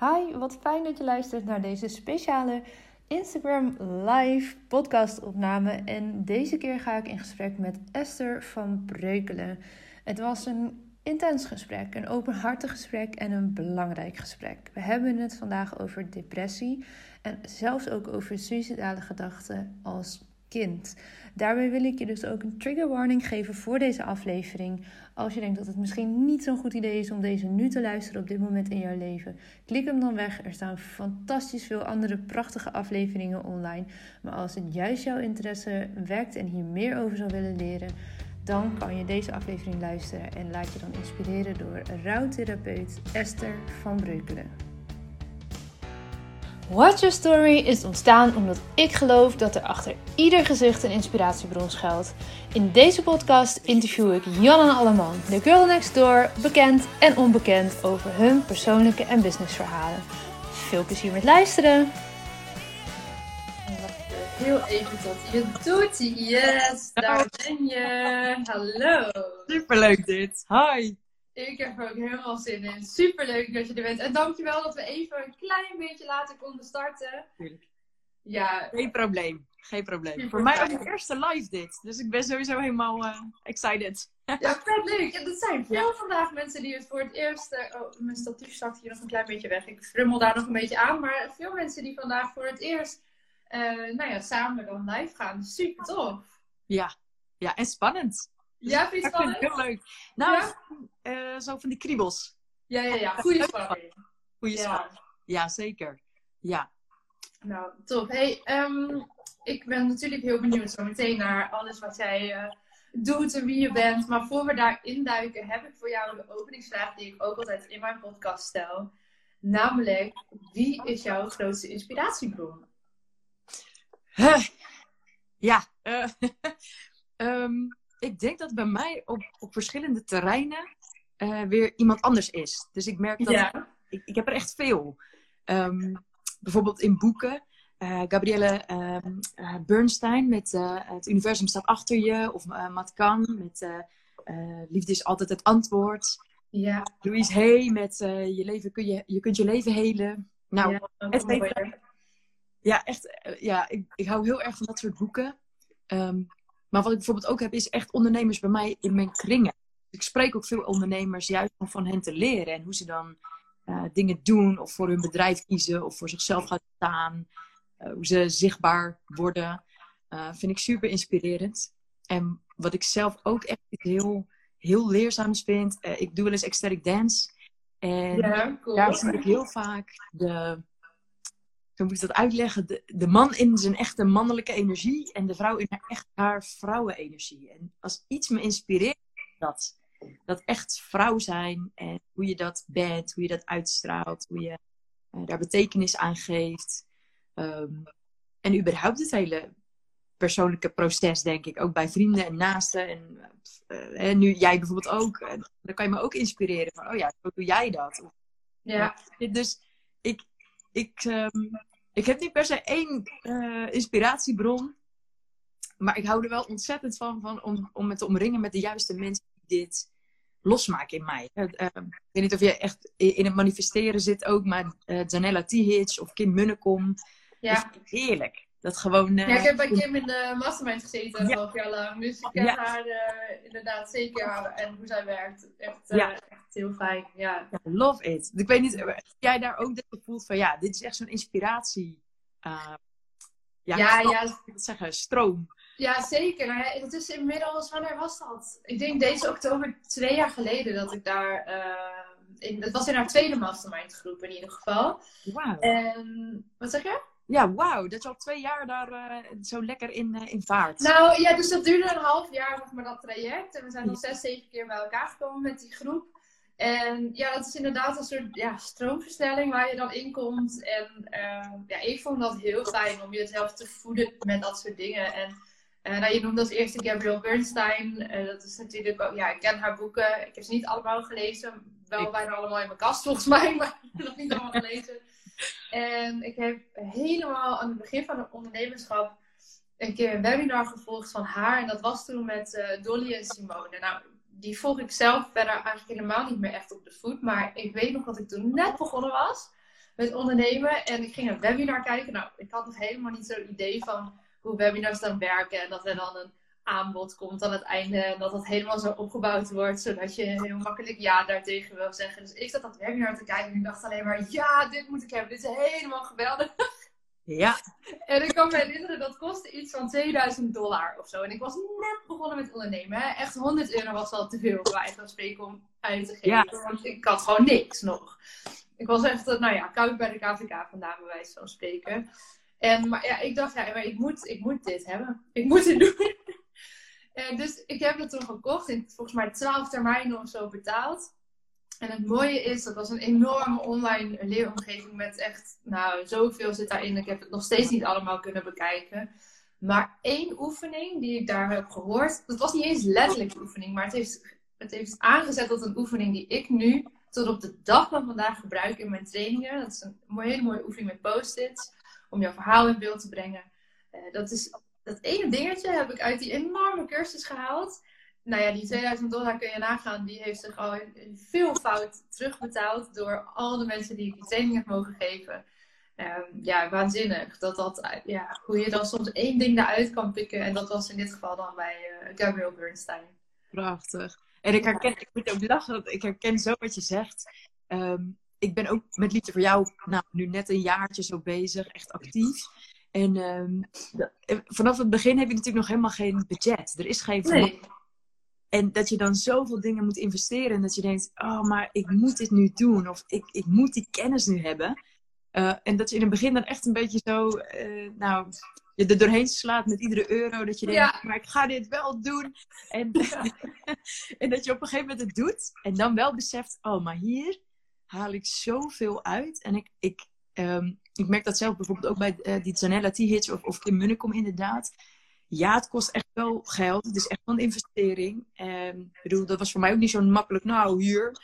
Hi, wat fijn dat je luistert naar deze speciale Instagram live podcastopname. En deze keer ga ik in gesprek met Esther van Breukelen. Het was een intens gesprek, een openhartig gesprek en een belangrijk gesprek. We hebben het vandaag over depressie en zelfs ook over suïcidale gedachten als kind. Daarbij wil ik je dus ook een trigger warning geven voor deze aflevering. Als je denkt dat het misschien niet zo'n goed idee is om deze nu te luisteren op dit moment in jouw leven, klik hem dan weg. Er staan fantastisch veel andere prachtige afleveringen online. Maar als het juist jouw interesse wekt en hier meer over zou willen leren, dan kan je deze aflevering luisteren en laat je dan inspireren door rouwtherapeut Esther van Breukelen. Watch Your Story is ontstaan omdat ik geloof dat er achter ieder gezicht een inspiratiebron schuilt. In deze podcast interview ik Jan Alleman, de girl next door, bekend en onbekend over hun persoonlijke en businessverhalen. Veel plezier met luisteren! Heel even tot je doet. Yes, daar ben je. Hallo. Superleuk dit. Hi. Ik heb er ook helemaal zin in. Super leuk dat je er bent. En dankjewel dat we even een klein beetje later konden starten. Tuurlijk. Ja. Geen probleem. Geen probleem. Voor mij ook de eerste live dit. Dus ik ben sowieso helemaal uh, excited. Ja, vet leuk. En dat zijn veel vandaag mensen die het voor het eerst... Uh, oh, mijn statief zakt hier nog een klein beetje weg. Ik frummel daar nog een beetje aan. Maar veel mensen die vandaag voor het eerst uh, nou ja, samen dan live gaan. Super tof. Ja. Ja, en spannend. Ja, vind je het heel leuk. Nou, ja? uh, zo van die kriebels. Ja, ja, ja. Goede spanning. Goede ja. Ja, zeker. Ja. Nou, top. Hey, um, ik ben natuurlijk heel benieuwd zo meteen naar alles wat jij uh, doet en wie je bent. Maar voor we daar induiken, heb ik voor jou de openingsvraag die ik ook altijd in mijn podcast stel. Namelijk, wie is jouw grootste inspiratiebron? Huh. Ja, uh, um, ik denk dat bij mij op, op verschillende terreinen uh, weer iemand anders is. Dus ik merk dat ja. ik, ik heb er echt veel. Um, bijvoorbeeld in boeken. Uh, Gabrielle uh, Bernstein met Het universum staat achter je. Of Matt Kahn met Liefde is altijd het antwoord. Ja. Louise Hay met je, leven kun je, je kunt je leven helen. Nou, ja, het heeft, ja echt. ja, ik, ik hou heel erg van dat soort boeken. Um, maar wat ik bijvoorbeeld ook heb, is echt ondernemers bij mij in mijn kringen. Ik spreek ook veel ondernemers juist om van hen te leren. En hoe ze dan uh, dingen doen, of voor hun bedrijf kiezen, of voor zichzelf gaan staan. Uh, hoe ze zichtbaar worden. Uh, vind ik super inspirerend. En wat ik zelf ook echt heel, heel leerzaam vind. ik doe wel eens ecstatic dance. En ja, cool. daar zie ik heel vaak de, hoe moet ik dat uitleggen? De, de man in zijn echte mannelijke energie en de vrouw in haar echt haar vrouwenenergie. En als iets me inspireert, dat. Dat echt vrouw zijn en hoe je dat bent, hoe je dat uitstraalt, hoe je uh, daar betekenis aan geeft. Um, en überhaupt het hele persoonlijke proces, denk ik. Ook bij vrienden en naasten. En, uh, en nu jij bijvoorbeeld ook. En dan kan je me ook inspireren van, oh ja, hoe doe jij dat? Ja. Dus ik, ik, um, ik heb niet per se één uh, inspiratiebron. Maar ik hou er wel ontzettend van, van om, om me te omringen met de juiste mensen die dit losmaken in mij. Uh, ik weet niet of je echt in het manifesteren zit ook, maar uh, Janella T-Hitch of Kim Munnekom. Ja. heerlijk. Dat gewoon, ja, ik heb bij Kim in de mastermind gezeten, een half jaar lang. Dus ik ken ja. haar inderdaad zeker en hoe zij werkt. Echt, ja. echt heel fijn. Ja. love it. Ik weet niet, heb jij daar ook dat voelt van ja, dit is echt zo'n inspiratie. Uh, ja, ja, ja. Ik zeggen, stroom. Ja, zeker. Het is inmiddels, wanneer was dat? Ik denk deze oktober twee jaar geleden dat ik daar. Uh, in, het was in haar tweede mastermind groep in ieder geval. Wauw. En wat zeg je? Ja, wauw. Dat je al twee jaar daar uh, zo lekker in, uh, in vaart. Nou ja, dus dat duurde een half jaar, zeg maar, dat traject. En we zijn nog zes, zeven keer bij elkaar gekomen met die groep. En ja, dat is inderdaad een soort ja, stroomversnelling waar je dan in komt. En uh, ja, ik vond dat heel fijn om jezelf te voeden met dat soort dingen. En uh, nou, je noemde als eerste Gabrielle Bernstein. Uh, dat is natuurlijk ook, ja, ik ken haar boeken. Ik heb ze niet allemaal gelezen. Wel ik... bijna allemaal in mijn kast volgens mij, maar nog niet allemaal gelezen. En ik heb helemaal aan het begin van het ondernemerschap een keer een webinar gevolgd van haar. En dat was toen met Dolly en Simone. Nou, die volg ik zelf verder eigenlijk helemaal niet meer echt op de voet. Maar ik weet nog dat ik toen net begonnen was. met ondernemen. En ik ging een webinar kijken. Nou, ik had nog helemaal niet zo'n idee van hoe webinars dan werken. En dat er dan een aanbod komt aan het einde. En dat dat helemaal zo opgebouwd wordt. Zodat je heel makkelijk ja daartegen wil zeggen. Dus ik zat dat webinar te kijken en ik dacht alleen maar, ja, dit moet ik hebben. Dit is helemaal geweldig. Ja. En ik kan me herinneren, dat kostte iets van 2000 dollar of zo. En ik was net begonnen met ondernemen. Hè? Echt 100 euro was al te veel voor mij van spreken om uit te geven. Ja. Want ik had gewoon niks nog. Ik was echt, eh, nou ja, koud bij de KVK vandaan, bij wijze van spreken. En, maar ja, ik dacht, ja, maar ik moet, ik moet dit hebben. Ik moet het doen. en dus ik heb het toen gekocht. In volgens mij 12 termijnen of zo betaald. En het mooie is, dat was een enorme online leeromgeving met echt, nou, zoveel zit daarin. Ik heb het nog steeds niet allemaal kunnen bekijken. Maar één oefening die ik daar heb gehoord, dat was niet eens letterlijk oefening, maar het heeft, het heeft aangezet tot een oefening die ik nu tot op de dag van vandaag gebruik in mijn trainingen. Dat is een hele mooie oefening met post-its, om jouw verhaal in beeld te brengen. Uh, dat is dat ene dingetje heb ik uit die enorme cursus gehaald nou ja, die 2000 dollar kun je nagaan. Die heeft zich al in veel fout terugbetaald door al de mensen die ik die training heb mogen geven. Um, ja, waanzinnig. Dat dat, ja, hoe je dan soms één ding eruit kan pikken. En dat was in dit geval dan bij uh, Gabriel Bernstein. Prachtig. En ik herken, ik moet ook lachen, want ik herken zo wat je zegt. Um, ik ben ook met Liefde voor jou nou, nu net een jaartje zo bezig, echt actief. En um, vanaf het begin heb je natuurlijk nog helemaal geen budget. Er is geen nee. En dat je dan zoveel dingen moet investeren. En dat je denkt, oh, maar ik moet dit nu doen. Of ik, ik moet die kennis nu hebben. Uh, en dat je in het begin dan echt een beetje zo, uh, nou, je er doorheen slaat met iedere euro. Dat je denkt, ja. maar ik ga dit wel doen. En, en dat je op een gegeven moment het doet. En dan wel beseft, oh, maar hier haal ik zoveel uit. En ik, ik, um, ik merk dat zelf bijvoorbeeld ook bij uh, die Zanella T-Hits of, of Kim Munnekom inderdaad ja, het kost echt wel geld. Het is echt wel een investering. En, ik bedoel, dat was voor mij ook niet zo makkelijk. Nou, hier.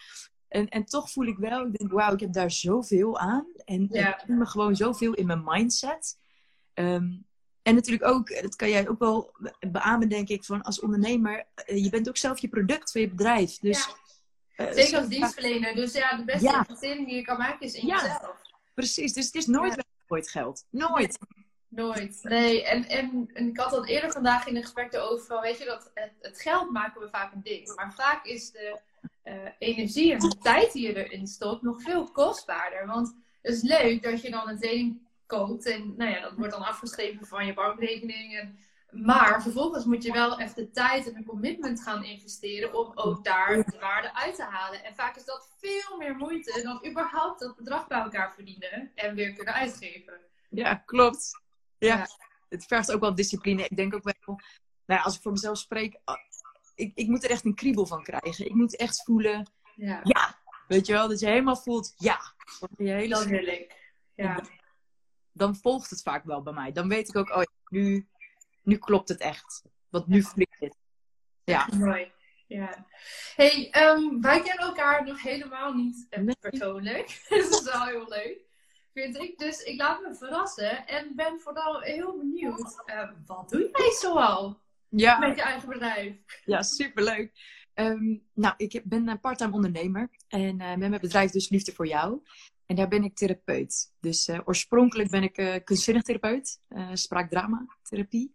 En, en toch voel ik wel, ik denk, wauw, ik heb daar zoveel aan. En ja. ik me gewoon zoveel in mijn mindset. Um, en natuurlijk ook, dat kan jij ook wel beamen, denk ik, van als ondernemer. Eh, je bent ook zelf je product van je bedrijf. Dus, ja. Uh, Zeker als dienstverlener. Dus ja, de beste investering die je kan maken is in jezelf. Precies, dus het is nooit weggegooid geld. Nooit. Nooit. Nee, en, en, en, ik had dat eerder vandaag in een gesprek erover van, weet je, dat het, het, geld maken we vaak een ding. Maar vaak is de uh, energie en de tijd die je erin stopt nog veel kostbaarder. Want het is leuk dat je dan een training koopt en nou ja, dat wordt dan afgeschreven van je bankrekening. En, maar vervolgens moet je wel echt de tijd en een commitment gaan investeren om ook daar de waarde uit te halen. En vaak is dat veel meer moeite dan überhaupt dat bedrag bij elkaar verdienen en weer kunnen uitgeven. Ja, klopt. Ja, het vergt ook wel discipline. Ik denk ook wel, nou, als ik voor mezelf spreek, ah, ik, ik moet er echt een kriebel van krijgen. Ik moet echt voelen, ja. ja. Weet je wel, dat je helemaal voelt, ja. Je hele dat wil ik. Ja. Dan volgt het vaak wel bij mij. Dan weet ik ook, oh nu, nu klopt het echt. Want nu ik dit. Ja. Mooi. Ja. Hey, um, wij kennen elkaar nog helemaal niet uh, persoonlijk. dat is wel heel leuk vind ik. Dus ik laat me verrassen en ben vooral heel benieuwd. Uh, wat doe jij zoal ja. met je eigen bedrijf? Ja, superleuk. Um, nou, ik ben een parttime ondernemer en uh, met mijn bedrijf dus Liefde voor Jou. En daar ben ik therapeut. Dus uh, oorspronkelijk ben ik uh, kunstzinnig therapeut, spraakdrama-therapie.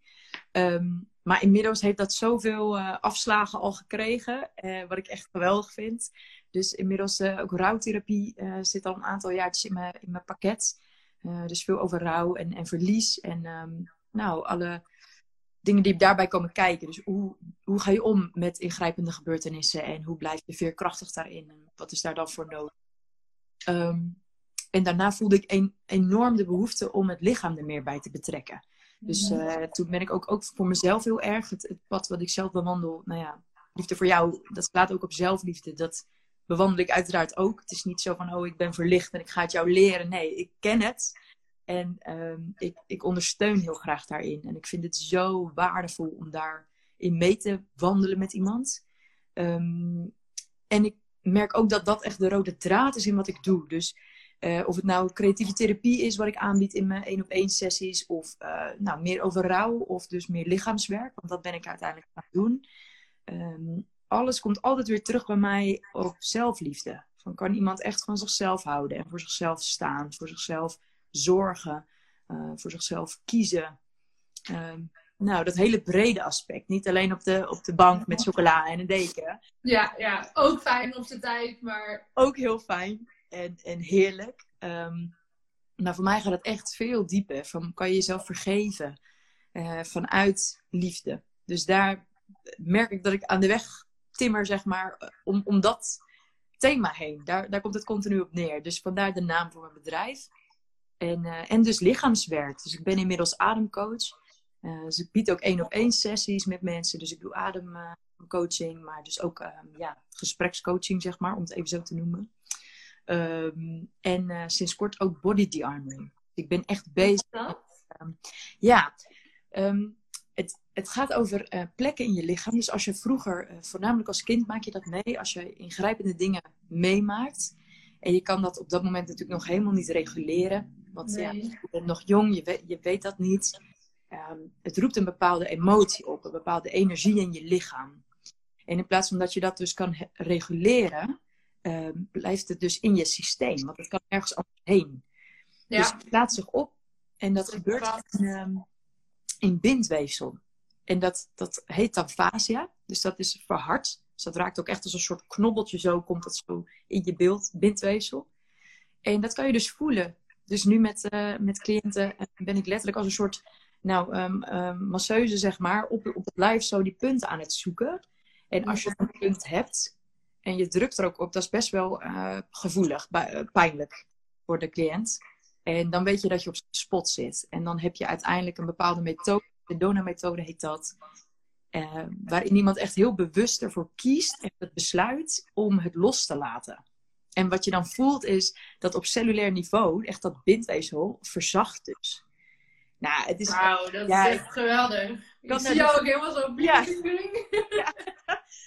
Um, maar inmiddels heeft dat zoveel afslagen al gekregen, wat ik echt geweldig vind. Dus inmiddels uh, ook rouwtherapie uh, zit al een aantal jaartjes in mijn, in mijn pakket. Uh, dus veel over rouw en, en verlies. En um, nou, alle dingen die daarbij komen kijken. Dus hoe, hoe ga je om met ingrijpende gebeurtenissen? En hoe blijf je veerkrachtig daarin? En wat is daar dan voor nodig? Um, en daarna voelde ik een, enorm de behoefte om het lichaam er meer bij te betrekken. Dus toen ben ik ook, ook voor mezelf heel erg het, het pad wat ik zelf bewandel. Nou ja, liefde voor jou, dat slaat ook op zelfliefde. Dat bewandel ik uiteraard ook. Het is niet zo van, oh, ik ben verlicht en ik ga het jou leren. Nee, ik ken het. En ehm, ik, ik ondersteun heel graag daarin. En ik vind het zo waardevol om daarin mee te wandelen met iemand. Ehm, en ik merk ook dat dat echt de rode draad is in wat ik doe. Dus uh, of het nou creatieve therapie is wat ik aanbied in mijn één op één sessies. Of uh, nou, meer over rouw of dus meer lichaamswerk. Want dat ben ik uiteindelijk aan het doen. Um, alles komt altijd weer terug bij mij op zelfliefde. Van kan iemand echt van zichzelf houden en voor zichzelf staan, voor zichzelf zorgen, uh, voor zichzelf kiezen. Ehm, nou, dat hele brede aspect. Niet alleen op de, op de bank met chocola en een deken. Ja, ja, ook fijn op de tijd, maar... Ook heel fijn en, en heerlijk. Um, maar voor mij gaat het echt veel dieper. Van, kan je jezelf vergeven uh, vanuit liefde. Dus daar merk ik dat ik aan de weg timmer, zeg maar, om, om dat thema heen. Daar, daar komt het continu op neer. Dus vandaar de naam voor mijn bedrijf. En, uh, en dus lichaamswerk. Dus ik ben inmiddels ademcoach. Uh, dus ik bied ook één op één sessies met mensen. Dus ik doe ademcoaching, maar dus ook uh, ja, gesprekscoaching, zeg maar, om het even zo te noemen. Um, en uh, sinds kort ook body de-armoring. Ik ben echt bezig. Um, ja, um, het, het gaat over uh, plekken in je lichaam. Dus als je vroeger, uh, voornamelijk als kind, maak je dat mee. Als je ingrijpende dingen meemaakt. En je kan dat op dat moment natuurlijk nog helemaal niet reguleren. Want nee. ja, je bent nog jong, je weet, je weet dat niet. Um, het roept een bepaalde emotie op, een bepaalde energie in je lichaam. En in plaats van dat je dat dus kan reguleren, uh, blijft het dus in je systeem. Want het kan ergens anders heen. Ja. Dus het laat zich op en dat gebeurt in, um, in bindweefsel. En dat, dat heet dan fascia. Dus dat is verhard. Dus dat raakt ook echt als een soort knobbeltje zo, komt dat zo in je beeld, bindweefsel. En dat kan je dus voelen. Dus nu met, uh, met cliënten ben ik letterlijk als een soort nou, um, um, masseuse, zeg maar, op, op het lijf zo die punten aan het zoeken. En als je een punt hebt en je drukt er ook op, dat is best wel uh, gevoelig, pijnlijk voor de cliënt. En dan weet je dat je op spot zit. En dan heb je uiteindelijk een bepaalde methode, de Dona-methode heet dat, uh, waarin iemand echt heel bewust ervoor kiest en het besluit om het los te laten. En wat je dan voelt is dat op cellulair niveau echt dat bindweefsel verzacht dus. Nou, het is... Wauw, dat ja, is echt geweldig. Ik zie jou ook helemaal zo ja. ja.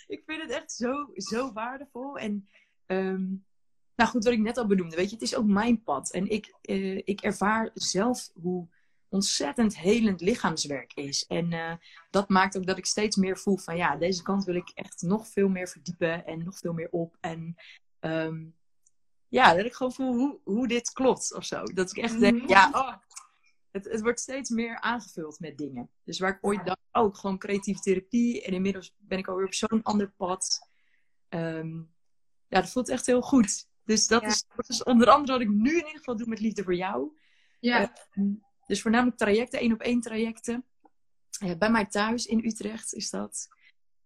ik vind het echt zo, zo waardevol. En um, nou goed, wat ik net al benoemde, weet je, het is ook mijn pad. En ik, uh, ik ervaar zelf hoe ontzettend helend lichaamswerk is. En uh, dat maakt ook dat ik steeds meer voel van ja, deze kant wil ik echt nog veel meer verdiepen en nog veel meer op. En um, ja, dat ik gewoon voel hoe, hoe dit klopt of zo. Dat ik echt denk, mhm. ja, oh, het, het wordt steeds meer aangevuld met dingen. Dus waar ik ooit dacht, oh, gewoon creatieve therapie. En inmiddels ben ik alweer op zo'n ander pad. Um, ja, dat voelt echt heel goed. Dus dat, is, dat, is, onder andere wat ik nu in ieder geval doe met Liefde voor Jou. Ja. Uh, dus voornamelijk trajecten, één op één trajecten. Uh, bij mij thuis in Utrecht is dat.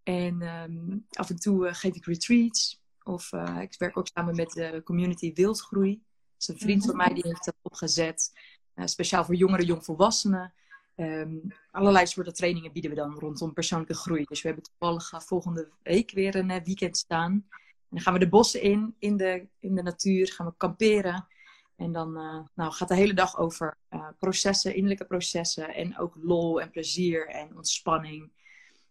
En um, af en toe uh, geef ik retreats. Of eh, ik werk ook samen met de community Wildgroei. Dat is een vriend van mij die heeft dat opgezet. Speciaal voor jongeren, jongvolwassenen. Um, allerlei soorten trainingen bieden we dan rondom persoonlijke groei. Dus we hebben toevallig volgende week weer een weekend staan. Dan gaan we de bossen in, in de, in de natuur, gaan we kamperen. En dan nou, gaat de hele dag over processen, innerlijke processen. En ook lol en plezier en ontspanning.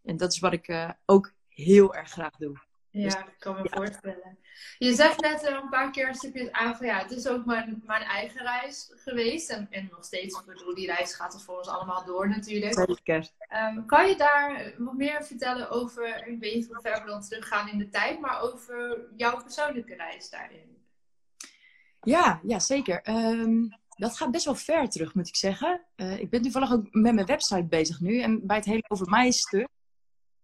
En dat is wat ik ook heel erg graag doe. Ja, dus, ik kan me ja. voorstellen. Je zegt net een paar keer stipjes aan van ja, het is ook mijn, mijn eigen reis geweest. En, en nog steeds, ik bedoel, die reis gaat er voor ons allemaal door natuurlijk. Zeker. Um, kan je daar wat meer vertellen over, ik weet niet hoe ver we dan teruggaan in de tijd, maar over jouw persoonlijke reis daarin? Ja, ja zeker. Um, dat gaat best wel ver terug, moet ik zeggen. Uh, ik ben toevallig ook met mijn website bezig nu. En bij het hele over mij stuk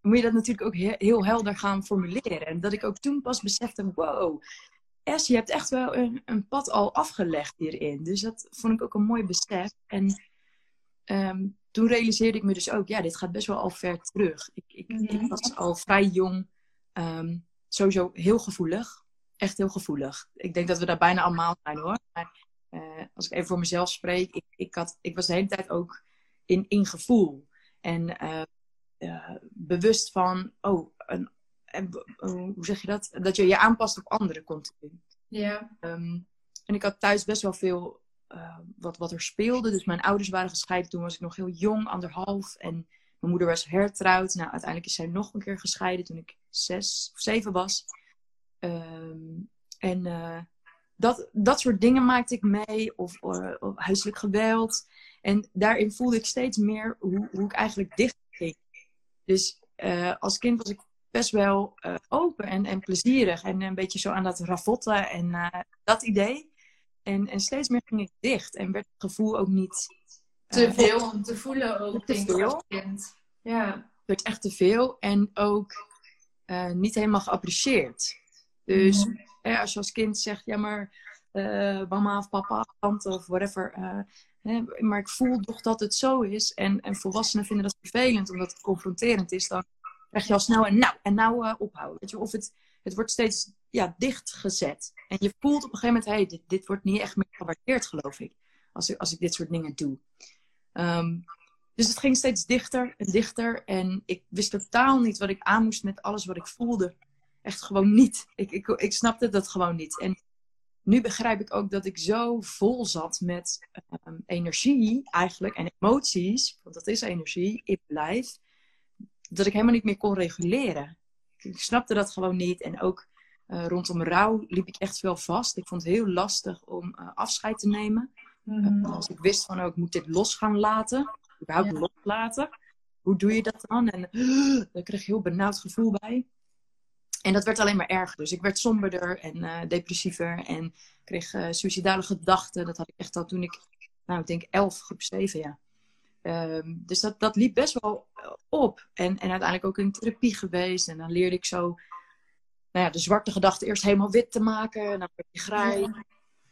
moet je dat natuurlijk ook heel, heel helder gaan formuleren. En dat ik ook toen pas besefte, wow, S, je hebt echt wel een, een, pad al afgelegd hierin. Dus dat vond ik ook een mooi besef. En um, toen realiseerde ik me dus ook, ja, dit gaat best wel al ver terug. Ik, ik, mm -hmm. ik was al vrij jong, um, sowieso heel gevoelig. Echt heel gevoelig. Ik denk dat we daar bijna allemaal zijn hoor. Maar uh, als ik even voor mezelf spreek, ik, ik, had, ik was de hele tijd ook in, in gevoel. En uh, bewust van, oh, een, en, hoe zeg je dat? Dat je je aanpast op anderen continu. Ja. Um, en ik had thuis best wel veel uh, wat, wat er speelde. Dus mijn ouders waren gescheiden. Toen was ik nog heel jong, anderhalf. En mijn moeder was hertrouwd. Nou, uiteindelijk is zij nog een keer gescheiden toen ik zes of zeven was. Um, en uh, dat, dat soort dingen maakte ik mee. Of, uh, of huiselijk geweld. En daarin voelde ik steeds meer hoe, hoe ik eigenlijk dicht dus uh, als kind was ik best wel uh, open en, en plezierig. En een beetje zo aan dat ravotten en uh, dat idee. En, en steeds meer ging ik dicht. En werd het gevoel ook niet... Te veel om te voelen ook, te veel. kind. Ja. Het werd echt te veel. En ook niet helemaal geapprecieerd. Dus mm. als je als kind zegt, ja maar mama of papa, tante of whatever maar ik voel toch dat het zo is. En, en volwassenen vinden dat vervelend, omdat het confronterend is. Dan krijg je al snel een nou en nou uh, ophouden. Weet je? Of het, het wordt steeds ja, dichtgezet. En je voelt op een gegeven moment, hey, dit, dit wordt niet echt meer gewaardeerd, geloof ik. Als ik, als ik dit soort dingen doe. Um, dus het ging steeds dichter en dichter. En ik wist totaal niet wat ik aan moest met alles wat ik voelde. Echt gewoon niet. Ik, ik, ik snapte dat gewoon niet. En nu begrijp ik ook dat ik zo vol zat met um, energie eigenlijk en emoties, want dat is energie in mijn lijf, dat ik helemaal niet meer kon reguleren. Ik snapte dat gewoon niet en ook uh, rondom rouw liep ik echt veel vast. Ik vond het heel lastig om uh, afscheid te nemen. Mm. Uh, als ik wist van, oh, ik moet dit los gaan laten, überhaupt ja. loslaten. Hoe doe je dat dan? En daar kreeg je heel benauwd gevoel bij. En dat werd alleen maar erger. Dus ik werd somberder en uh, depressiever en kreeg uh, suïcidale gedachten. Dat had ik echt al toen ik, nou, ik denk elf, groep zeven, ja. Um, dus dat, dat liep best wel op. En, en uiteindelijk ook in therapie geweest. En dan leerde ik zo, nou ja, de zwarte gedachten eerst helemaal wit te maken. En dan werd je graai. Ja.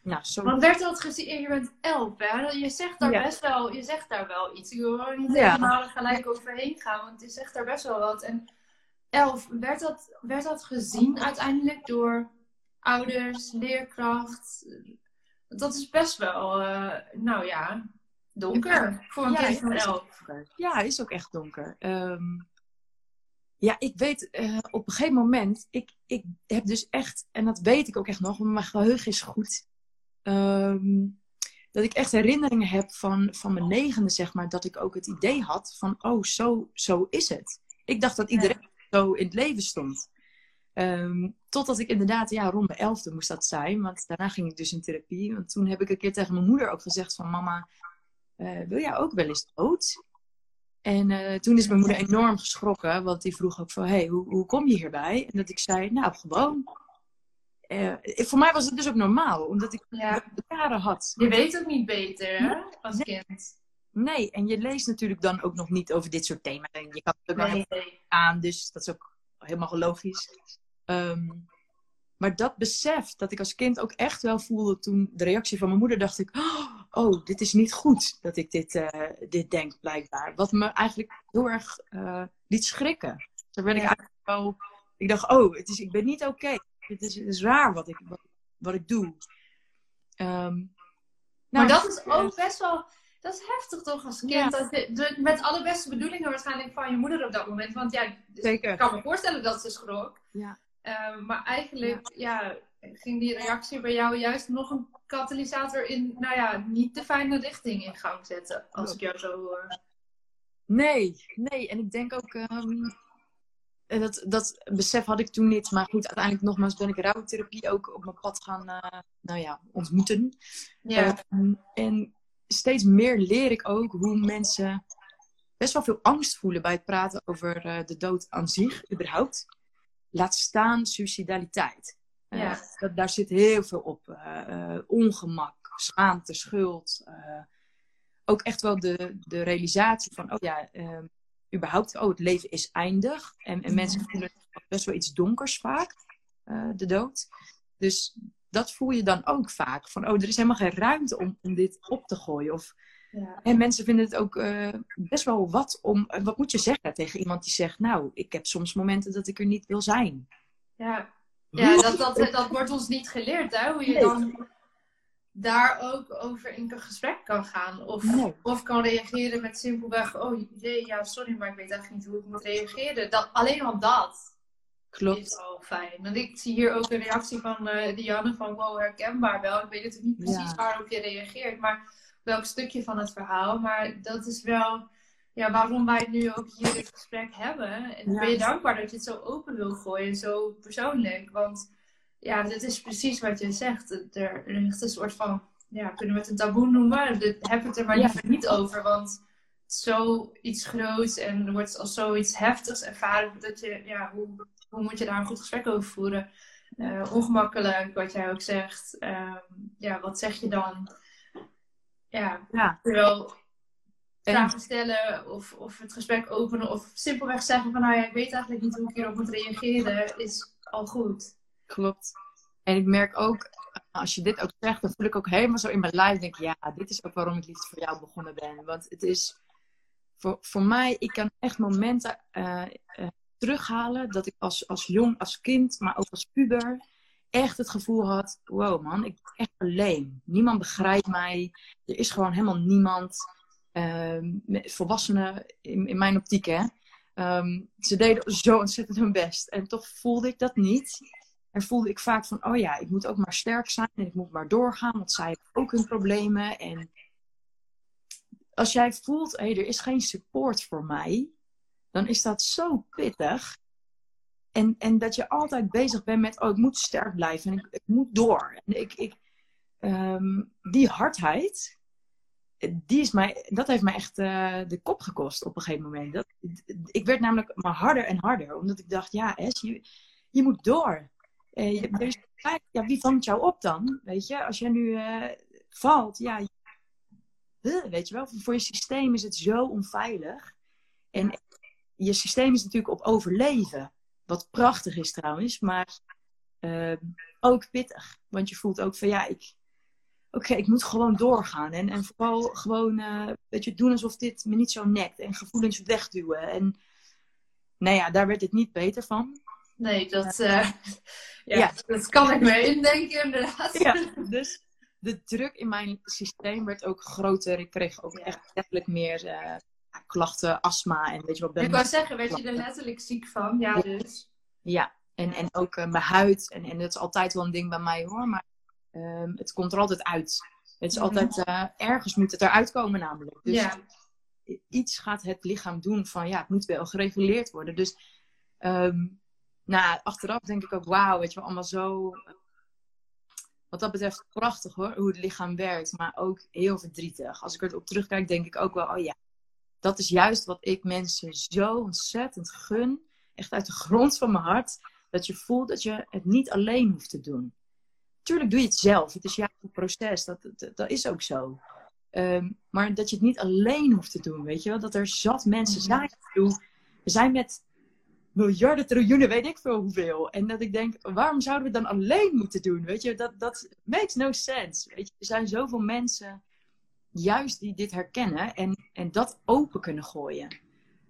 Nou, zo... Want werd dat gezien, je bent elf, hè? Je zegt daar ja. best wel, je zegt daar wel iets. Ik wil niet helemaal gelijk overheen gaan, want je zegt daar best wel wat. En elf, werd dat, werd dat gezien uiteindelijk door ouders, leerkracht? Dat is best wel, uh, nou ja, donker voor een ja, kind van elf. Ja, is ook echt donker. Um, ja, ik weet uh, op een gegeven moment, ik, ik heb dus echt, en dat weet ik ook echt nog, maar mijn geheugen is goed. Um, dat ik echt herinneringen heb van, van mijn negende, zeg maar, dat ik ook het idee had van, oh, zo, zo is het. Ik dacht dat iedereen zo in het leven stond. Um, totdat ik inderdaad, ja, rond de elfde moest dat zijn. Want daarna ging ik dus in therapie. Want toen heb ik een keer tegen mijn moeder ook gezegd van... Mama, uh, wil jij ook wel eens dood? En uh, toen is mijn moeder enorm geschrokken. Want die vroeg ook van, hey, hoe, hoe kom je hierbij? En dat ik zei, nou, gewoon. Uh, voor mij was het dus ook normaal. Omdat ik ja. had. Je weet ook niet beter, hè? Als nee. kind. Nee, en je leest natuurlijk dan ook nog niet over dit soort thema's. En je kan het ook nee. wel aan, dus dat is ook helemaal logisch. Um, maar dat besef dat ik als kind ook echt wel voelde toen de reactie van mijn moeder, dacht ik: Oh, dit is niet goed dat ik dit, uh, dit denk, blijkbaar. Wat me eigenlijk heel erg uh, liet schrikken. Daar ben ik eigenlijk wel. Ik dacht: Oh, het is, ik ben niet oké. Okay. Het, is, het is raar wat ik, wat, wat ik doe. Um, nou, maar dat is ook best wel dat is heftig toch als kind. Ja. Dat de, met alle beste bedoelingen waarschijnlijk van je moeder op dat moment. Want ja, ik kan me voorstellen dat ze schrok. Ja. Uh, maar eigenlijk ja. ging die reactie bij jou juist nog een katalysator in, nou ja, niet de fijne richting in gang zetten. Als ik jou zo hoor. Nee, nee. En ik denk ook, um, dat, dat besef had ik toen niet. Maar goed, uiteindelijk nogmaals ben ik rouwtherapie ook op mijn pad gaan, uh, nou ja, ontmoeten. Ja. Uh, en steeds meer leer ik ook hoe mensen best wel veel angst voelen bij het praten over uh, de dood aan zich, überhaupt. Laat staan suicidaliteit. Uh, ja. dat, daar zit heel veel op. Uh, ongemak, schaamte, schuld. ook echt wel de, de realisatie van, oh ja, ehm, überhaupt, oh, het leven is eindig. En, en mensen voelen best wel iets donkers vaak, de dood. Dus dat voel je dan ook vaak. Van, oh, er is helemaal geen ruimte om, om dit op te gooien. Of, ja. En mensen vinden het ook uh, best wel wat om... Uh, wat moet je zeggen tegen iemand die zegt... Nou, ik heb soms momenten dat ik er niet wil zijn. Ja, ja dat, dat, dat wordt ons niet geleerd, hè? Hoe je nee. dan daar ook over in een gesprek kan gaan. Of, nee. of kan reageren met simpelweg... Oh, nee, ja, sorry, maar ik weet eigenlijk niet hoe ik moet reageren. Dat, alleen al dat. Klopt. is al fijn. Want ik zie hier ook een reactie van uh, Dianne van wow, herkenbaar wel. Ik weet natuurlijk niet precies ja. waarop je reageert, maar welk stukje van het verhaal. Maar dat is wel ja, waarom wij nu ook hier dit gesprek hebben. En ja. ben je dankbaar dat je het zo open wil gooien, zo persoonlijk. Want ja, dit is precies wat je zegt. Er ligt een soort van, ja, kunnen we het een taboe noemen? Heb het er maar liever niet over, want zoiets groots en er wordt als zoiets heftigs ervaren. Dat je, ja, hoe, hoe moet je daar een goed gesprek over voeren? Uh, ongemakkelijk, wat jij ook zegt. Ehm, ja, wat zeg je dan? Ja, ja. terwijl vragen stellen of, of het gesprek openen of simpelweg zeggen van nou ja, ik weet eigenlijk niet hoe ik hierop moet reageren, is al goed. Klopt. En ik merk ook, als je dit ook zegt, dan voel ik ook helemaal zo in mijn lijf, denk ik, ja, dit is ook waarom ik liefst voor jou begonnen ben. Want het is, voor, mij, ik kan echt momenten uh, terughalen dat ik als, als jong, als kind, maar ook als puber, echt het gevoel had, wow man, ik ben echt alleen. Niemand begrijpt mij. Er is gewoon helemaal niemand. Uh, volwassenen, in, mijn optiek hè. Um, ze deden zo ontzettend hun best. En toch voelde ik dat niet. En voelde ik vaak van, oh ja, ik moet ook maar sterk zijn en ik moet maar doorgaan, want zij hebben ook hun problemen. En als jij voelt, hé, hey, er is geen support voor mij, dan is dat zo pittig. En, en dat je altijd bezig bent met, oh, ik moet sterk blijven en ik, ik moet door. En ik, ik, um, die hardheid, die is mij, dat heeft mij echt uh, de kop gekost op een gegeven moment. Ik werd namelijk maar harder en harder, omdat ik dacht, ja, Es, je, je moet door. Is, ja, wie vangt jou op dan? Weet je, als jij nu uh, valt, ja, weet je wel, voor je systeem is het zo onveilig. En je systeem is natuurlijk op overleven. Wat prachtig is trouwens, maar uh, ook pittig. Want je voelt ook van ja, ik, oké, ik moet gewoon doorgaan. En, en vooral gewoon, uh, weet je, doen alsof dit me niet zo nekt. En gevoelens wegduwen. En nou ja, daar werd het niet beter van. Nee, dat, uh, ja, ja, dat kan ik me indenken inderdaad. Ja, dus de druk in mijn systeem werd ook groter. Ik kreeg ook echt letterlijk meer uh, klachten, astma en weet je wat. Ben ik wou zeggen, werd je er letterlijk ziek van? Ja, dus. Ja, en, en ook uh, mijn huid. En, en dat is altijd wel een ding bij mij hoor. Maar um, het komt er altijd uit. Het is mm -hmm. altijd, uh, ergens moet het eruit komen namelijk. Dus ja. iets gaat het lichaam doen van, ja, het moet wel gereguleerd worden. Dus, um, nou, achteraf denk ik ook, wauw, weet je wel, allemaal zo wat dat betreft prachtig hoor, hoe het lichaam werkt. Maar ook heel verdrietig. Als ik erop terugkijk, denk ik ook wel, oh ja, dat is juist wat ik mensen zo ontzettend gun. Echt uit de grond van mijn hart. Dat je voelt dat je het niet alleen hoeft te doen. Tuurlijk doe je het zelf. Het is een proces. Dat, dat, dat is ook zo. Um, maar dat je het niet alleen hoeft te doen. Weet je wel? Dat er zat mensen zijn. We zijn met miljarden, triljoenen, weet ik veel hoeveel. En dat ik denk, waarom zouden we dan alleen moeten doen? Weet je, dat, dat makes no sense. Weet je, er zijn zoveel mensen juist die dit herkennen en, en dat open kunnen gooien.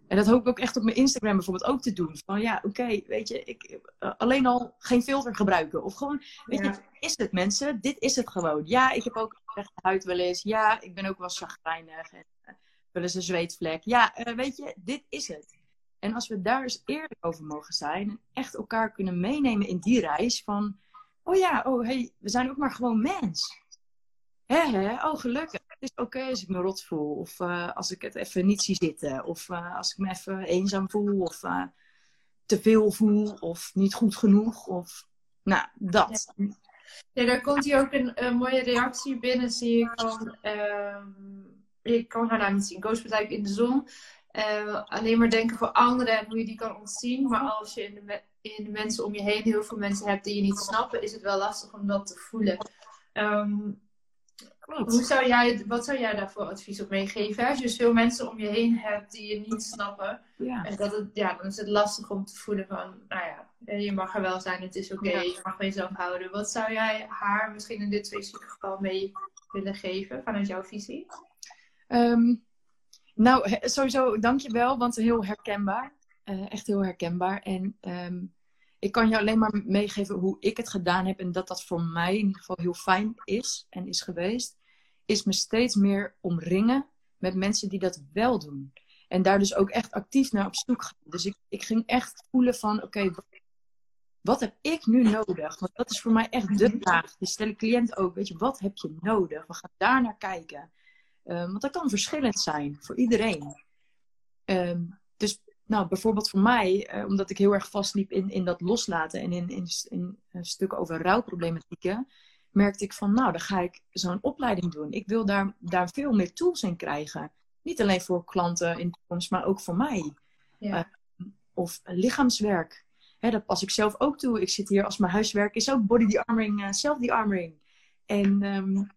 En dat hoop ik ook echt op mijn Instagram bijvoorbeeld ook te doen. Van ja, oké, weet je, ik, uh, alleen al geen filter gebruiken. Of gewoon, weet ja. je, is het mensen? Dit is het gewoon. Ja, ik heb ook echt huid wel eens. Ja, ik ben ook wel zagrijnig. En uh, wel eens een zweetvlek. Ja, uh, weet je, dit is het. En als we daar eens eerlijk over mogen zijn en echt elkaar kunnen meenemen in die reis van, oh ja, oh hey, we zijn ook maar gewoon mens. Hè, hè, oh gelukkig. Het is oké als ik me rot voel of uh, als ik het even niet zie zitten of uh, als ik me even eenzaam voel of uh, te veel voel of niet goed genoeg of, nou, dat. Ja. Daar komt hier ook een, mooie reactie binnen, zie ik van, um, ik kan haar naam niet zien, Koosbedrijf in de zon. Uh, alleen maar denken voor anderen en hoe je die kan ontzien. Maar als je in de, in de, mensen om je heen heel veel mensen hebt die je niet snappen, is het wel lastig om dat te voelen. Um, hoe zou jij, wat zou jij daarvoor advies op meegeven? Als je dus veel mensen om je heen hebt die je niet snappen, ja. En dat het, ja, dan is het lastig om te voelen van, nou ja, eh, je mag er wel zijn, het is oké, okay, ja. je mag van jezelf houden. Wat zou jij haar misschien in dit specifieke geval mee willen geven vanuit jouw visie? Um, nou, sowieso dankjewel, want heel herkenbaar. Uh, echt heel herkenbaar. En um, ik kan je alleen maar meegeven hoe ik het gedaan heb. En dat dat voor mij in ieder geval heel fijn is en is geweest. Is me steeds meer omringen met mensen die dat wel doen. En daar dus ook echt actief naar op zoek gaan. Dus ik, ik ging echt voelen van, oké, okay, wat heb ik nu nodig? Want dat is voor mij echt de vraag. Die stellen cliënten ook, weet je, wat heb je nodig? We gaan daar naar kijken. Um, want dat kan verschillend zijn voor iedereen. Um, dus nou, bijvoorbeeld voor mij, uh, omdat ik heel erg vastliep in, in dat loslaten en in, in, in uh, stukken over rouwproblematieken, merkte ik van, nou, dan ga ik zo'n opleiding doen. Ik wil daar, daar veel meer tools in krijgen. Niet alleen voor klanten in de toekomst, maar ook voor mij. Ja. Uh, of lichaamswerk. Hè, dat pas ik zelf ook toe. Ik zit hier als mijn huiswerk is ook body de-armoring, uh, self-de-armoring. En um,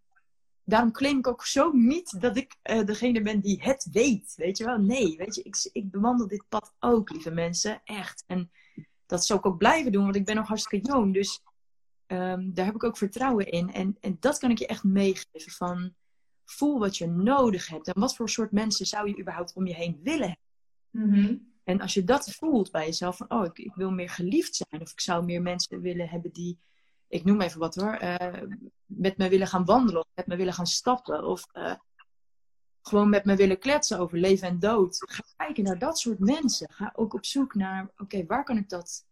daarom claim ik ook zo niet dat ik uh, degene ben die het weet. Weet je wel? Nee, weet je, ik, ik bewandel dit pad ook, lieve mensen. Echt. En dat zal ik ook blijven doen, want ik ben nog hartstikke jong. Dus um, daar heb ik ook vertrouwen in. En, en dat kan ik je echt meegeven. Van voel wat je nodig hebt. En wat voor soort mensen zou je überhaupt om je heen willen hebben. Mm -hmm. En als je dat voelt bij jezelf, van oh, ik, ik, wil meer geliefd zijn. Of ik zou meer mensen willen hebben die, ik noem even wat hoor, uh, met me willen gaan wandelen. Of met me willen gaan stappen. Of uh, gewoon met me willen kletsen over leven en dood. Ga kijken naar dat soort mensen. Ga ook op zoek naar, oké, okay, waar kan ik dat,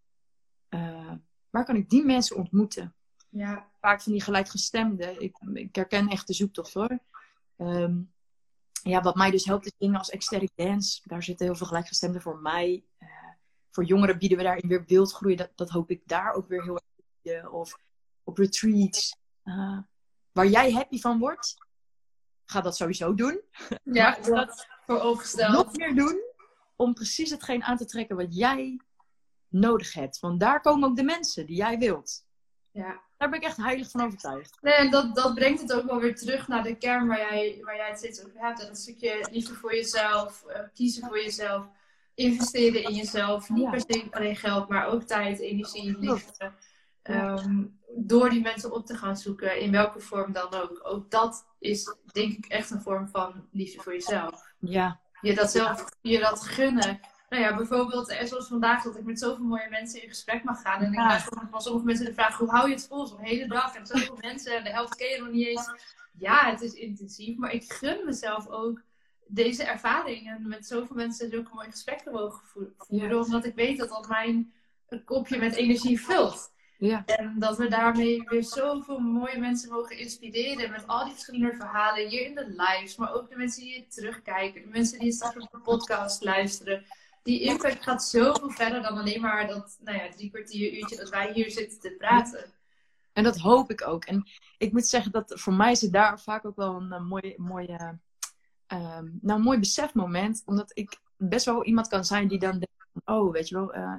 uh, waar kan ik die mensen ontmoeten? Ja. Vaak van die gelijkgestemden. Ik, ik herken echt de zoektocht hoor. Um, ja, wat mij dus helpt is dingen als ecstatic dance. Daar zitten heel veel gelijkgestemden voor mij. Uh, voor jongeren bieden we daarin weer beeldgroei. Dat, dat hoop ik daar ook weer heel erg te bieden. Of op retreats. Uh, waar jij happy van wordt. Ga dat sowieso doen. Ja, dat voor opgesteld. Nog meer doen. Om precies hetgeen aan te trekken wat jij nodig hebt. Want daar komen ook de mensen die jij wilt. Ja. Daar ben ik echt heilig van overtuigd. Nee, en dat, dat brengt het ook wel weer terug naar de kern waar jij, waar jij het steeds over hebt. Dat stukje liefde voor jezelf, uh, kiezen voor jezelf, investeren in jezelf. Niet Ja. per se alleen geld, maar ook tijd, energie, liefde. Um, door die mensen op te gaan zoeken, in welke vorm dan ook. Ook dat is denk ik echt een vorm van liefde voor jezelf. Ja. Je dat zelf, je dat gunnen. Nou ja, bijvoorbeeld, zoals vandaag, dat ik met zoveel mooie mensen in gesprek mag gaan. En ik krijg van sommige mensen de vraag: hoe hou je het vol? Zo'n hele dag en zoveel mensen en de helft ken je nog niet eens. Ja, het is intensief, maar ik gun mezelf ook deze ervaring. En met zoveel mensen zulke mooie gesprekken mogen vo- voeren, Ja. omdat ik weet dat dat mijn kopje met energie vult. Ja. En dat we daarmee weer zoveel mooie mensen mogen inspireren. Met al die verschillende verhalen hier in de lives. Maar ook de mensen die het terugkijken. De mensen die straks op de podcast luisteren. Die impact gaat zoveel verder dan alleen maar dat nou ja, drie kwartier uurtje dat wij hier zitten te praten. En dat hoop ik ook. En ik moet zeggen dat voor mij is het daar vaak ook wel een, eh, mooi, mooie, ehm, nou, mooi besefmoment. Omdat ik best wel iemand kan zijn die dan denkt: oh, weet je wel, eh,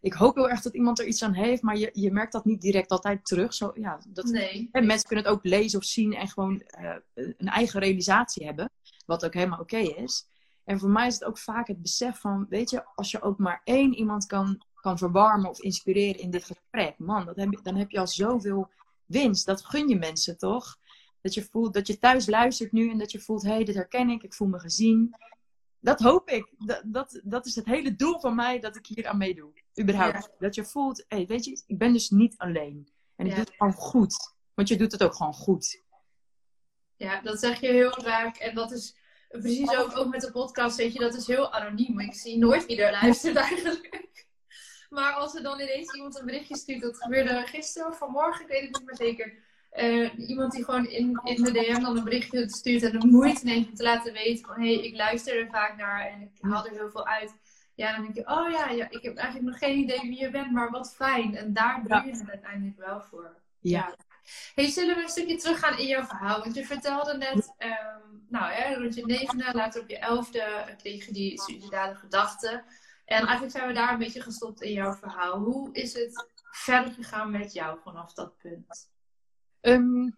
ik hoop heel erg dat iemand er iets aan heeft, maar je, je merkt dat niet direct altijd terug. Zo, ja, dat, Nee. hè, mensen kunnen het ook lezen of zien en gewoon eh, een eigen realisatie hebben. Wat ook helemaal oké is. En voor mij is het ook vaak het besef van, weet je, als je ook maar één iemand kan, kan verwarmen of inspireren in dit gesprek, man, dat heb dan heb je al zoveel winst. Dat gun je mensen toch? Dat je voelt dat je thuis luistert nu en dat je voelt, hé, hey, dit herken ik, ik voel me gezien. Dat hoop ik. Dat, dat, dat is het hele doel van mij dat ik hier aan meedoe. Überhaupt. Dat je voelt, hey, weet je, ik ben dus niet alleen. En ik Ja. doe het gewoon goed. Want je doet het ook gewoon goed. Ja, dat zeg je heel vaak. En dat is precies ook, ook met de podcast, weet je, dat is heel anoniem. Ik zie nooit wie er luistert eigenlijk. Maar als er dan ineens iemand een berichtje stuurt, dat gebeurde gisteren of vanmorgen, ik weet het niet meer zeker. Eh, iemand die gewoon in, in de DM dan een berichtje stuurt en de moeite neemt om te laten weten van hé, hey, ik luister er vaak naar en ik haal er heel veel uit. Ja, dan denk je, oh ja, ja, ik heb eigenlijk nog geen idee wie je bent, maar wat fijn. En daar doe Ja. je het uiteindelijk wel voor. Ja. Hey, zullen we een stukje teruggaan in jouw verhaal? Want je vertelde net, ehm, nou hè, rond je negende, later op je elfde, kreeg je die suïcidale gedachten. En eigenlijk zijn we daar een beetje gestopt in jouw verhaal. Hoe is het verder gegaan met jou vanaf dat punt? Ehm,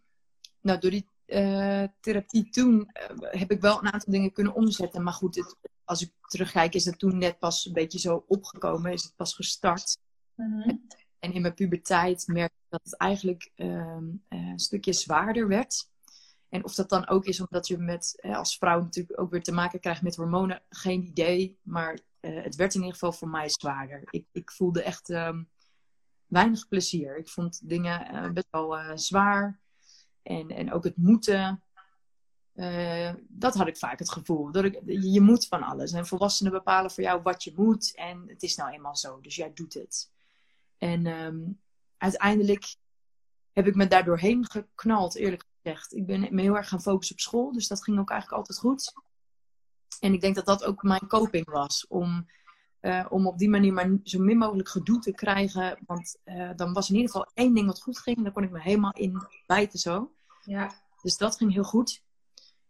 nou, door die eh, therapie toen eh, heb ik wel een aantal dingen kunnen omzetten. Maar goed, het, als ik terugkijk, is het toen net pas een beetje zo opgekomen. Is het pas gestart. En in mijn puberteit merkte ik dat het eigenlijk ehm, eh, een stukje zwaarder werd. En of dat dan ook is omdat je met, als vrouw natuurlijk ook weer te maken krijgt met hormonen, geen idee. Maar het werd in ieder geval voor mij zwaarder. Ik, ik voelde echt ehm, weinig plezier. Ik vond dingen best wel zwaar. En, en ook het moeten. eh, dat had ik vaak het gevoel. Dat ik, je moet van alles. En volwassenen bepalen voor jou wat je moet. En het is nou eenmaal zo. Dus jij doet het. En ehm, uiteindelijk heb ik me daar doorheen geknald, eerlijk gezegd. Ik ben me heel erg gaan focussen op school. Dus dat ging ook eigenlijk altijd goed. En ik denk dat dat ook mijn coping was. Om, eh, om op die manier maar zo min mogelijk gedoe te krijgen. Want eh, dan was in ieder geval één ding wat goed ging. Daar kon ik me helemaal in bijten zo. Ja, Dus dat ging heel goed.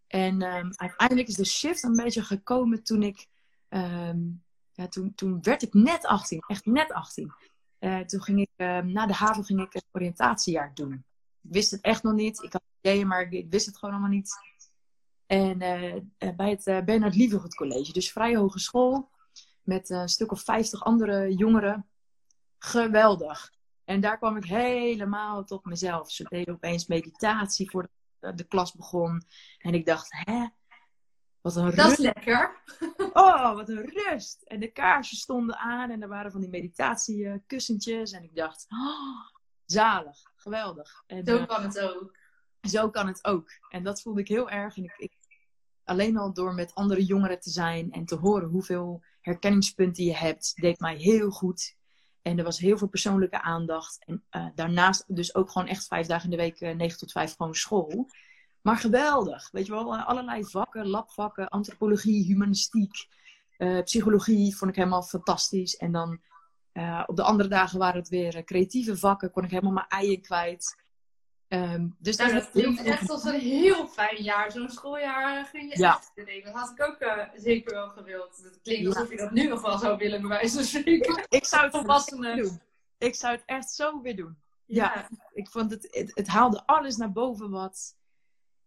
En ehm, uiteindelijk is de shift een beetje gekomen toen ik... ehm, ja, toen, toen werd ik net 18. Echt net 18. Eh, toen ging ik... ehm, na de haven ging ik een oriëntatiejaar doen. Ik wist het echt nog niet. Ik had ideeën, maar ik, wist het gewoon allemaal niet. En bij het Bernard Lievegoed College. Dus vrij hogeschool. Met een stuk of 50 andere jongeren. Geweldig. En daar kwam ik helemaal tot mezelf. Ze deden opeens meditatie voordat de, de klas begon. En ik dacht, hè? Wat een Dat rust. is lekker. Oh, wat een rust. En de kaarsjes stonden aan. En er waren van die meditatiekussentjes. En ik dacht, oh, zalig. Geweldig. En, Zo eh, kan het ook. zo kan het ook. En dat voelde ik heel erg. En ik, ik, alleen al door met andere jongeren te zijn en te horen hoeveel herkenningspunten je hebt, deed mij heel goed. En er was heel veel persoonlijke aandacht. En eh, daarnaast dus ook gewoon echt vijf dagen in de week, eh, 9 tot 5 gewoon school. Maar geweldig. Weet je wel, eh, allerlei vakken, labvakken, antropologie, humanistiek, psychologie vond ik helemaal fantastisch. En dan op de andere dagen waren het weer creatieve vakken, kon ik helemaal mijn eieren kwijt. Ehm, dus Nou, dat klinkt echt als een heel fijn jaar. Zo'n schooljaar ging je Ja. echt te denken. Dat had ik ook eh, zeker wel gewild. Het klinkt Ja. alsof je dat nu nog wel zou willen, bij wijze van spreken. Ik zou het Volwassenen. doen. Ik zou het echt zo weer doen. Ja. Ja. Ik vond het, het, het haalde alles naar boven wat,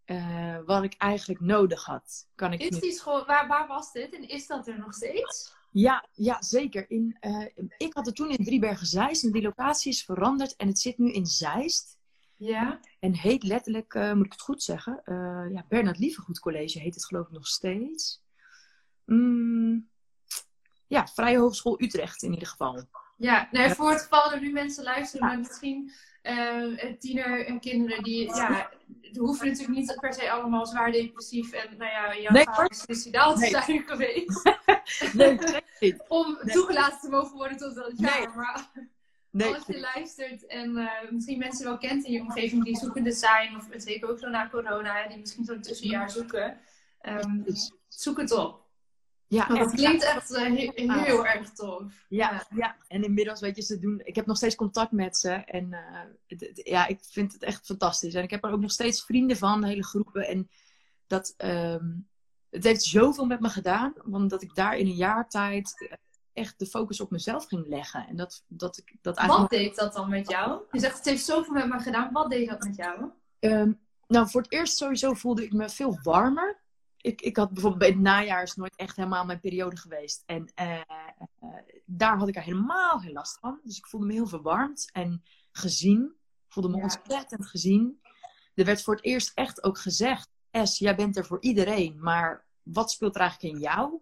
eh, wat ik eigenlijk nodig had. Kan ik Is die school, waar, waar was dit en is dat er nog steeds? ja, ja, zeker. In, eh, ik had het toen in Driebergen-Zeist en die locatie is veranderd en het zit nu in Zeist. Ja. En heet letterlijk, eh, moet ik het goed zeggen, eh, ja, Bernard Lievegoed College heet het geloof ik nog steeds. Mm, ja, Vrije Hogeschool Utrecht in ieder geval. Ja, nou, voor het geval er nu mensen luisteren, maar misschien eh tiener en kinderen die, ja, die hoeven natuurlijk niet per se allemaal zwaar depressief en, nou ja, jouw Nee, vader is suicidaal te Nee. zijn geweest. Nee. Om toegelaten te mogen worden tot dat jaar. Maar Nee, als je luistert en eh, misschien mensen wel kent in je omgeving die zoekende zijn, of zeker ook zo na corona, die misschien zo'n tussenjaar zoeken, ehm, zoek het op. ja, echt. klinkt echt eh, he- heel erg tof. Ja, ja, en inmiddels weet je, ze doen. Ik heb nog steeds contact met ze. En eh, het- het- ja, ik vind het echt fantastisch. En ik heb er ook nog steeds vrienden van, hele groepen. En dat, ehm, het heeft zoveel met me gedaan, omdat ik daar in een jaar tijd echt de focus op mezelf ging leggen. En dat, dat ik dat Wat eigenlijk. deed dat dan met jou? Je zegt het heeft zoveel met me gedaan. Wat deed dat met jou? Ehm, nou, voor het eerst sowieso voelde ik me veel warmer. Ik, ik had bijvoorbeeld bij het najaar is nooit echt helemaal mijn periode geweest. En eh, eh, daar had ik er helemaal geen last van. Dus ik voelde me heel verwarmd en gezien. Ik voelde me Ja. ontzettend gezien. Er werd voor het eerst echt ook gezegd: Es, jij bent er voor iedereen. Maar wat speelt er eigenlijk in jou?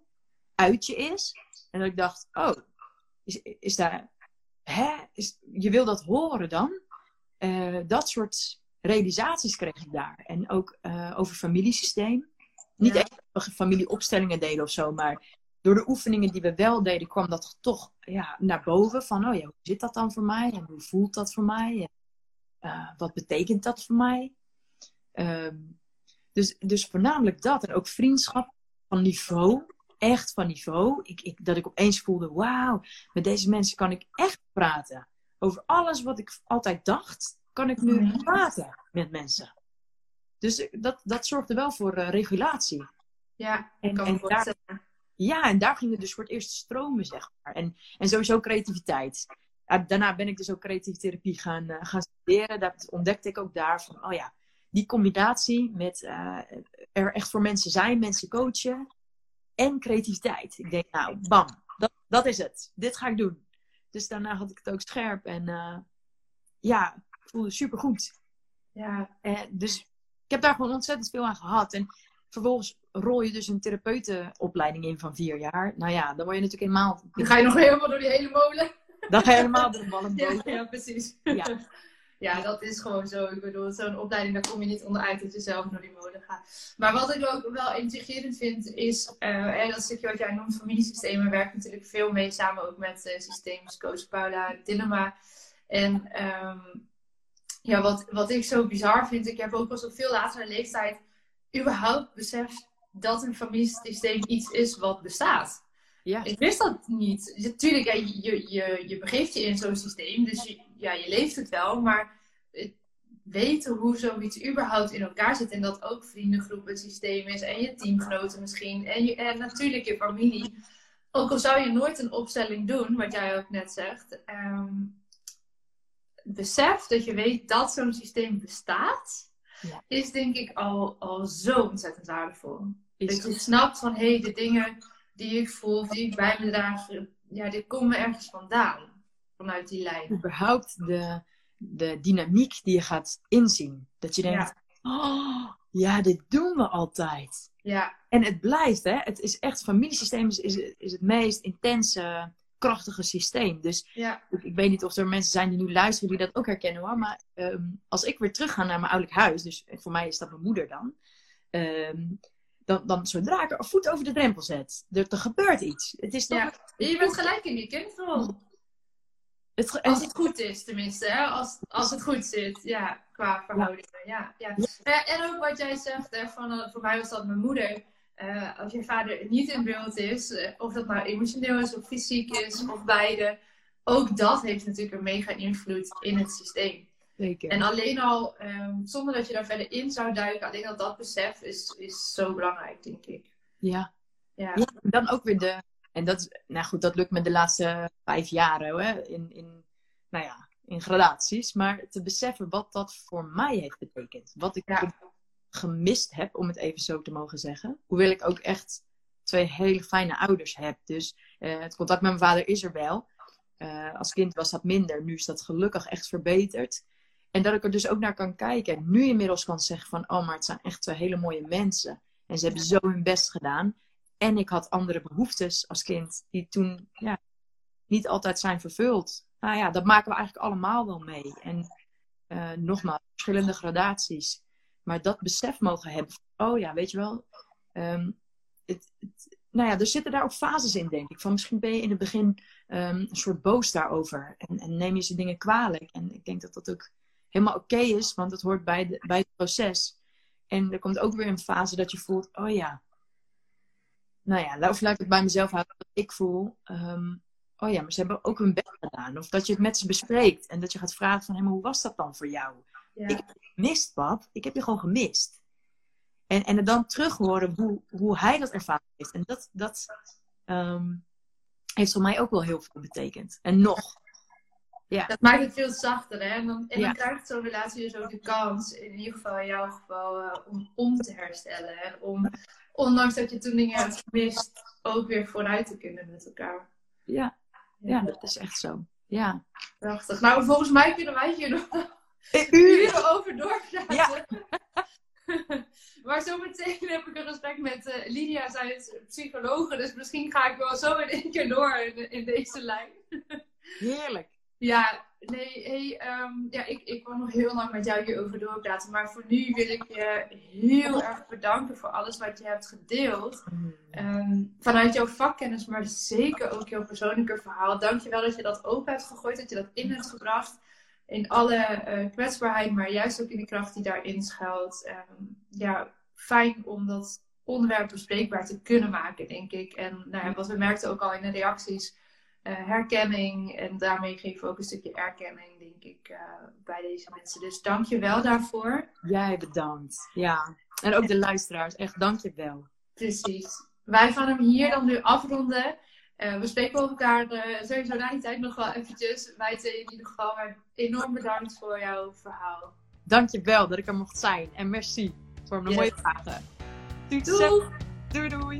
Uit je is. En dat ik dacht: Oh, is, is daar. Hè? Is, je wil dat horen dan? Eh, dat soort realisaties kreeg ik daar. En ook eh, over familiesysteem. Niet Ja. echt dat we familieopstellingen deden of zo, maar door de oefeningen die we wel deden, kwam dat toch ja, naar boven. Van, oh ja, hoe zit dat dan voor mij? En hoe voelt dat voor mij? En, eh, wat betekent dat voor mij? Ehm, dus, dus voornamelijk dat. En ook vriendschap van niveau. Echt van niveau. Ik, ik, dat ik opeens voelde, wauw, met deze mensen kan ik echt praten. Over alles wat ik altijd dacht, kan ik nu Mhm. praten met mensen. Dus dat, dat zorgde wel voor eh, regulatie. Ja, En- kan en voorstellen. Ja, en daar ging het dus voor het eerst stromen, zeg maar. En, en sowieso creativiteit. Daarna ben ik dus ook creatieve therapie gaan, eh, gaan studeren. Dat ontdekte ik ook daar van, oh ja, die combinatie met eh, er echt voor mensen zijn, mensen coachen en creativiteit. Ik denk, nou, bam, dat, dat is het. Dit ga ik doen. Dus daarna had ik het ook scherp en eh, ja, ik voelde super goed. Ja, Eh, dus ik heb daar gewoon ontzettend veel aan gehad. En vervolgens rol je dus een therapeutenopleiding in van vier jaar. Nou ja, dan word je natuurlijk helemaal... dan ga je nog helemaal door die hele molen. Dan ga je helemaal door de ballen Ja, ja precies. Ja. Ja, dat is gewoon zo. Ik bedoel, zo'n opleiding, daar kom je niet onderuit dat je zelf door die molen gaat. Maar wat ik ook wel integrerend vind, is eh, hè, dat stukje wat jij noemt, familiesystemen, werkt natuurlijk veel mee samen ook met uh, systeemscoach Paula Dilemma. En ehm, ja, wat, wat ik zo bizar vind, ik heb ook pas op veel latere leeftijd überhaupt beseft dat een familiesysteem iets is wat bestaat. Ja. Ik wist dat niet. Natuurlijk, ja, je, je, je begeeft je in zo'n systeem, dus je, ja, je leeft het wel, maar het- weten hoe zoiets überhaupt in elkaar zit. En dat ook vriendengroepen het systeem is. En je teamgenoten misschien. En, je, en natuurlijk je familie. Ook al zou je nooit een opstelling doen, wat jij ook net zegt. Ehm, besef dat je weet dat zo'n systeem bestaat. Ja. Is denk ik al, al zo ontzettend waardevol. dat je snapt van hé, hey, de dingen die ik voel, die ik bij me draag, ja, dit komen ergens vandaan. Vanuit die lijn. Überhaupt de, de dynamiek die je gaat inzien. Dat je denkt, ja. Oh, ja, dit doen we altijd. Ja. En het blijft, hè. Het is echt, familiesysteem is, is, is het meest intense, krachtige systeem. Dus ja. ik, ik, weet niet of er mensen zijn die nu luisteren die dat ook herkennen hoor. Maar ehm, als ik weer terug ga naar mijn ouderlijk huis, dus voor mij is dat mijn moeder dan. Ehm, dan, dan zodra ik er voet over de drempel zet, er, er gebeurt iets. Het is toch... Ja. Je bent gelijk in die kindrol. Het, als het goed is, tenminste. Hè? Als, als het goed zit, ja, qua verhoudingen. Ja. Ja, ja. En ook wat jij zegt, hè, van, eh, voor mij was dat mijn moeder. Uh, als je vader niet in beeld is, uh, of dat nou emotioneel is of fysiek is, of beide. Ook dat heeft natuurlijk een mega invloed in het systeem. Zeker. En alleen al, um, zonder dat je daar verder in zou duiken, alleen al dat besef is, is zo belangrijk, denk ik. Ja. Ja. ja dan ook weer de, en dat, nou goed, dat lukt me de laatste vijf jaren hè, in, in, nou ja, in gradaties. Maar te beseffen wat dat voor mij heeft betekend. Wat ik gemist heb, om het even zo te mogen zeggen. Hoewel ik ook echt twee hele fijne ouders heb. Dus uh, het contact met mijn vader is er wel. Uh, als kind was dat minder. Nu is dat gelukkig echt verbeterd. En dat ik er dus ook naar kan kijken. En nu inmiddels kan zeggen van... Oh, maar het zijn echt twee hele mooie mensen. En ze hebben zo hun best gedaan. En ik had andere behoeftes als kind. Die toen ja, niet altijd zijn vervuld. Nou ja, dat maken we eigenlijk allemaal wel mee. En uh, nogmaals, verschillende gradaties. Maar dat besef mogen hebben. oh ja, weet je wel. Um, het, het, nou ja, er zitten daar ook fases in, denk ik. Van misschien ben je in het begin um, een soort boos daarover. En, en, neem je ze dingen kwalijk. En ik denk dat dat ook helemaal oké is, want het hoort bij, de, bij het proces. En er komt ook weer een fase dat je voelt, oh ja. Nou ja, of laat ik het bij mezelf houden, wat ik voel. Um, oh ja, maar ze hebben ook hun best gedaan. Of dat je het met ze bespreekt en dat je gaat vragen van, hé, maar hoe was dat dan voor jou? Ja. Ik heb je gemist, pap. Ik heb je gewoon gemist. En, en dan terug horen hoe, hoe hij dat ervaren heeft. En dat, dat um, heeft voor mij ook wel heel veel betekend. En nog. Ja. Dat maakt het veel zachter, hè? En dan, en dan krijgt zo'n relatie dus ook de kans, in ieder geval in jouw geval, uh, om om te herstellen. En om, ondanks dat je toen dingen hebt gemist, ook weer vooruit te kunnen met elkaar. Ja, ja, dat is echt zo. Ja. Prachtig. Nou, volgens mij kunnen wij hier nog uren over doorpraten. Ja. maar zometeen heb ik een gesprek met uh, Lydia, zij is psychologe, dus misschien ga ik wel zo in één keer door in, in deze lijn. Heerlijk. Ja, nee, um, ja, ik, ik wil nog heel lang met jou hierover doorpraten. Maar voor nu wil ik je heel erg bedanken voor alles wat je hebt gedeeld. Um, vanuit jouw vakkennis, maar zeker ook jouw persoonlijke verhaal. Dank je wel dat je dat open hebt gegooid, dat je dat in hebt gebracht. In alle uh, kwetsbaarheid, maar juist ook in de kracht die daarin schuilt. Um, ja, fijn om dat onderwerp bespreekbaar te kunnen maken, denk ik. En nou wat we merkten ook al in de reacties herkenning. En daarmee geven we ook een stukje erkenning, denk ik, uh, bij deze mensen. Dus dank je wel daarvoor. Jij bedankt. Ja. En ook de luisteraars. Echt dank je wel. Precies. Wij gaan hem hier dan nu afronden. Uh, we spreken elkaar sowieso na die tijd nog wel eventjes. Wij twee in ieder geval. Maar enorm bedankt voor jouw verhaal. Dank je wel dat ik er mocht zijn. En merci voor mijn mooie vragen. Doei. Doei. Doei doei.